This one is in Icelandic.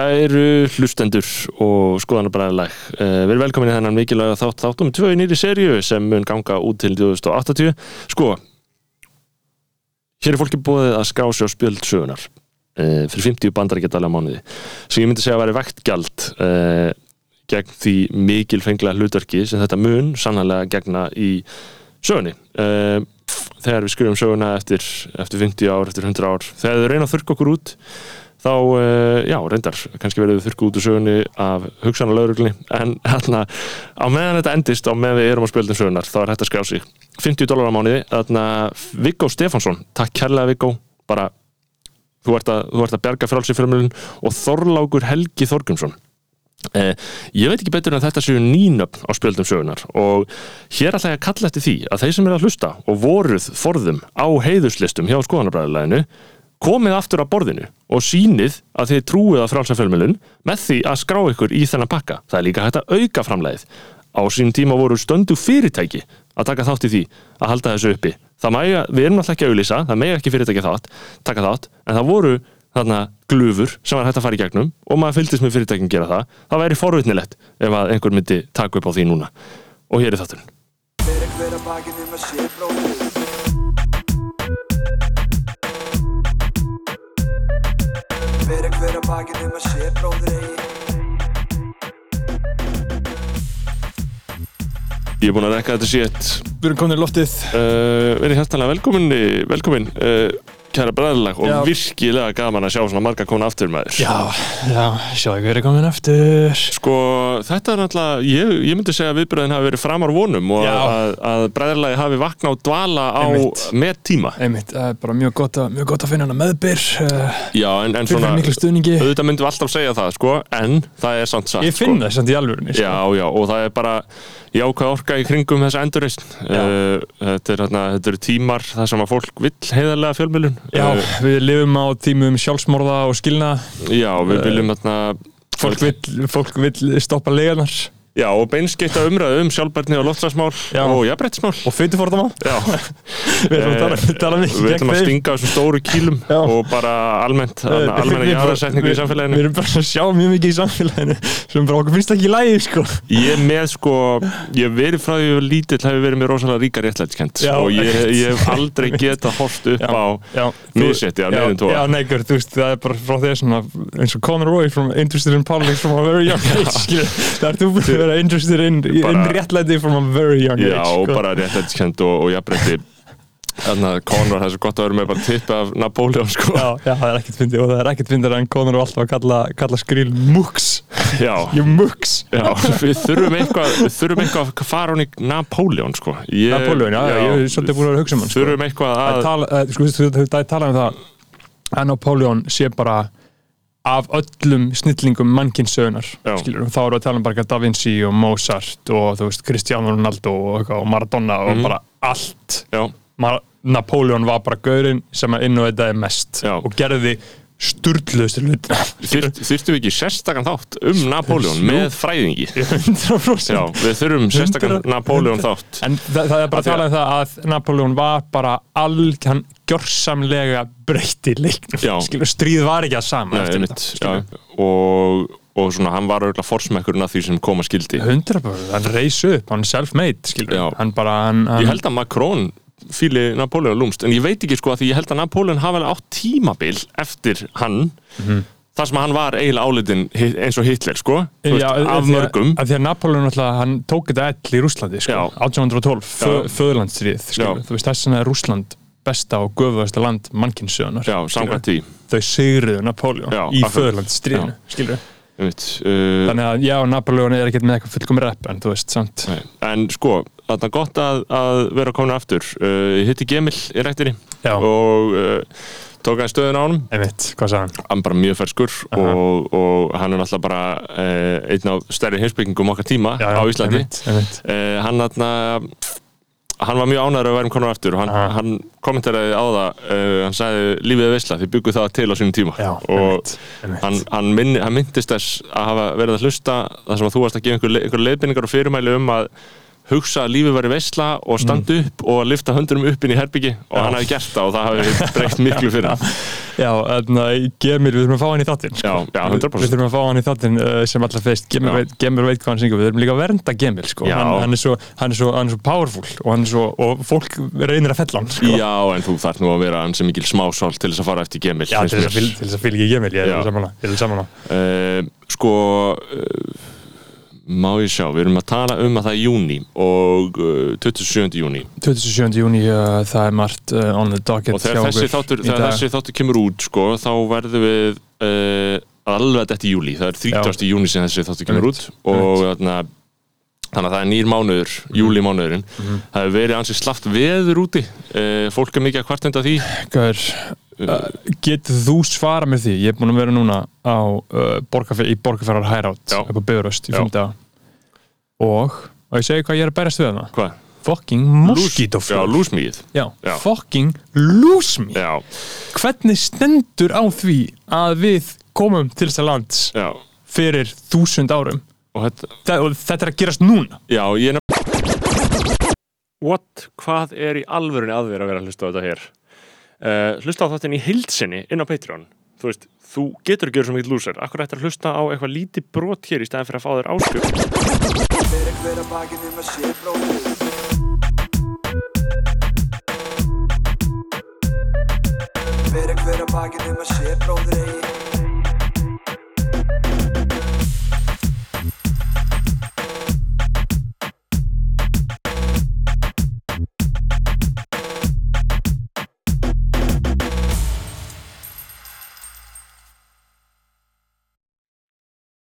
Kæru hlustendur og skoðanabræðileg uh, Við erum velkomin í þennan mikilvæga þátt þáttum tvö í nýri serju sem mun ganga út til 2080 Sko Hér er fólki búið að skrá sig á spjöld sögunar uh, fyrir 50 bandaríkjadalega mánuði. Sem ég myndi segja að væri vektgjald uh, gegn því mikilfenglega hlutverki sem þetta mun sannlega gegna í sögunni. Þegar við skrifum söguna eftir, eftir 50 ár, eftir 100 ár þegar þau reyna að þurka okkur út þá, uh, já, reyndar kannski verður þurku út úr sögunni af hugsan og lauruglunni, en hérna á meðan þetta endist, á meðan við erum á spjöldin sögunar þá er þetta skrá sig. 50 dólar á mánuði, þarna Viggo Stefánsson. Takk kærlega Viggo, bara þú ert að, þú ert að berga frálsifjörmjölun og Þorlákur Helgi Þorgumsson Eh, ég veit ekki betur en þetta séu nýnöfn á spjöldum sögunar og hér ætla ég að kalla eftir því að þeir sem er að hlusta og voruð forðum á heiðuslistum hjá skoðanabræðileginu komið aftur á borðinu og sínið að þið trúið að frálsafjölmjölun með því að skrá ykkur í þennan pakka. Það er líka hægt að auka framleiðið. Á sín tíma voru stöndu fyrirtæki að taka þátt í því að halda þessu uppi. Það mæja, við erum alltaf ekki að auðlýsa það mæja ekki fyrirtæki þátt, taka þátt en það voru þarna glufur sem var hægt að fara í gegnum og maður fylgist með fyrirtækinn gera það. Það væri forvitnilegt ef einhver myndi taka upp á því núna. Og hér er þátturinn hver að bakið um að sé bróðir eigi. Ég er búinn að rekka þetta sétt Við erum komin í loftið. Uh, verið hjartalega velkomin velkomin. Uh, kæra bræðilag og Já. virkilega gaman að sjá svona marga kona aftur með þér Já, já, sjá ekki verið komin aftur Sko, þetta er náttúrulega, ég, ég myndi segja að viðbröðin hafi verið framar vonum og Já. að, að bræðilagi hafi vakna og dvala á Einmitt. með tíma. Einmitt, það er bara mjög gott að, mjög gott að finna hana meðbyr uh, Já, en, en svona, auðvitað myndum við alltaf segja það, sko, en það er samt satt, Ég finn það samt í alvörinni sko. Já, já, og það er bara jákvæð orka í kringum þessa endurreist. Já. Uh, þetta, er, þarna, þetta eru tímar þar sem að fólk vill heiðarlega fjölmjölun. Já, við lifum á tímum sjálfsmorða og skilna já, við viljum þarna... Fólk vill, fólk vill stoppa legarnar Já, og beinskipta umræðu um sjálfbærni og loftslagsmál og jafnbrettismál. og fytufordama Já. Við erum að tala, tala mikið Við ætlum að stinga þessum stóru kýlum Já. og bara almennt, Við- almenna jáðarsetningu í samfélaginu. Við erum bara að sjá mjög mikið í samfélaginu sem bara okkur finnst ekki í lægi sko. Ég með sko, ég verið frá því að ég lítill hefur verið með rosalega ríka réttlætskent Já, og ég, einmitt. ég hef aldrei getað horft upp Já, á já, missetti af neinum tóa. Já, neikur, þú veist, það er bara frá því það er að vera interested in, in réttlæti from a very young Já, age og sko. bara réttlætskent og, og jafnbretti Þannig að Conor, það er svo gott að vera með bara tippi af Napoleon sko. Já, já, það er ekkert fyndið og það er ekkert fyndið en Conor er alltaf að kalla, kalla skril muks Já, You muks já, við þurfum eitthvað, við þurfum eitthvað að fara hún í Napoleon sko. ég, Napoleon, já, já, ég er svolítið búin að vera að hugsa um hann sko. Þurfum eitthvað Það að er tala- eh, sko, það er talað um það að Napoleon sé bara af öllum snillingum mannkynnssögunar Já. skilur, þá við að tala um bara Da Vinci og Mozart og þú veist Cristiano Ronaldo og, og Maradona og Mhm. bara allt Mar Napoleon var bara gaurinn sem að innvætaði mest Já. og gerði sturgluðustu hlutina Þyrt, þyrstum við ekki sérstakann þátt um Napoleon Jú. með fræðingi? 100% Já, við þurfum sérstakann 100 Napoleon þátt. En það, það er bara að tala um það að Napoleon var bara alg, hann gjörsamlega breytti leiknum, skilur, stríð var ekki að sama Nei, þetta, já, skilur. og, og svona hann var auðvitað forsmekkurinn af því sem koma skildi 100% hann reys upp, hann er self-made skilur, Já. hann bara hann, hann, Ég held að Macron fíli Napoleon lúmst en ég veit ekki sko að því ég held að Napoleon hafa alveg átt tímabil eftir hann þar sem hann var eiginlega álitin eins og Hitler sko þú veist, Já, af að- mörgum. að því að Napoleon alltaf, hann tók þetta ell í Rúslandi sko, Já. 1812, fö, Já. föðurlandsstríð skilur, Já. þú veist þess er Rúsland besta og göfuðasta land Já, því. Þau sigriðu Napoleon Já, í akkurat. föðurlandsstríðinu skilur einmitt, uh, þannig að já, Napoleon er ekkert með eitthvað fullkomi rep en þú veist, samt. Nei, En sko, þarna gott að, að vera komin aftur uh, hitti Gemil í rektinni Já. og uh, tók hann stöðun á honum einmitt, hvað sagði hann? hann bara mjög ferskur Aha. og, og hann er náttúrulega bara uh, einn af stærri heimsbyggingum okkar tíma Já, já, á Íslandi einmitt, einmitt. uh, hann þarna hann var mjög ánæður að vera komin aftur og hann, Aha. hann kommenteraði á það uh, hann sagði lífið er veisla, þið byggu það til á sínum tíma Já, og hann, hann, hann myndist þess að hafa verið að hlusta þar sem að þú varst að gefa einhver, le- einhver leiðbynningar og fyrirmæli um að hugsa að lífið væri veisla og standa upp og lifta höndunum upp inn í herbyggi og Já. hann hafi gert það og það hafi breytt miklu fyrir hann Já, þannig að Gemil, við þurfum að fá hann í þáttinn sko. Já, já, Við- 100%. Við þurfum að fá hann í þáttinn uh, sem allra fyrst Gemil Já. veit, Gemil veit hvað hann syngur Við þurfum líka að vernda Gemil sko. Hann, hann, er svo, hann, er svo, hann er svo powerful og, hann er svo, og fólk reynir að fella hann sko. Já, en þú þarf nú að vera hann sem mikil smásál til þess að fara eftir Gemil Já, til þess að fylgja Gemil Ég er saman saman uh, Sko uh, má ég sjá, við erum að tala um að það er júni og uh, 27. júni 27. júni, uh, það er margt uh, on the docket og þegar þessi þáttur, þegar þessi þáttur kemur út sko, þá verðum við uh, alveg þetta í júli, það er 30. júni sem þessi þáttur kemur út Einmitt, og þarna, þannig að það er nýr mánuður júli mánuðurinn, Mhm. það hefur verið ansið slaft veður úti, uh, fólk er mikið að kvartenda því Gaur, uh, getur þú svara með því ég er búin að vera núna á uh, borgarfer, í borgarferðar hærátt Já. upp á Bifröst í Já. Og, og ég segi hvað ég er að berast við hana. Hvað? fucking Já, moskítoflug lúsmíð já, Já. fucking lúsmi Já, hvernig stendur á því að við komum til þess að lands já. fyrir þúsund árum? Og þetta, Þa, og þetta er að gerast núna. Já, ég er What? Hvað er í alvörunni að vera að vera að hlusta á þetta hér? Uh, hlusta á þáttin í heilsinni inn á Patreon Þú veist, þú getur ekki verið svo mikið lúsar Akkur ættir að hlusta á eitthvað lítið brot hér í stæðan fyrir að fá þér áskjöf Fyrir hver að Fyrir hver að sé bróðir eigi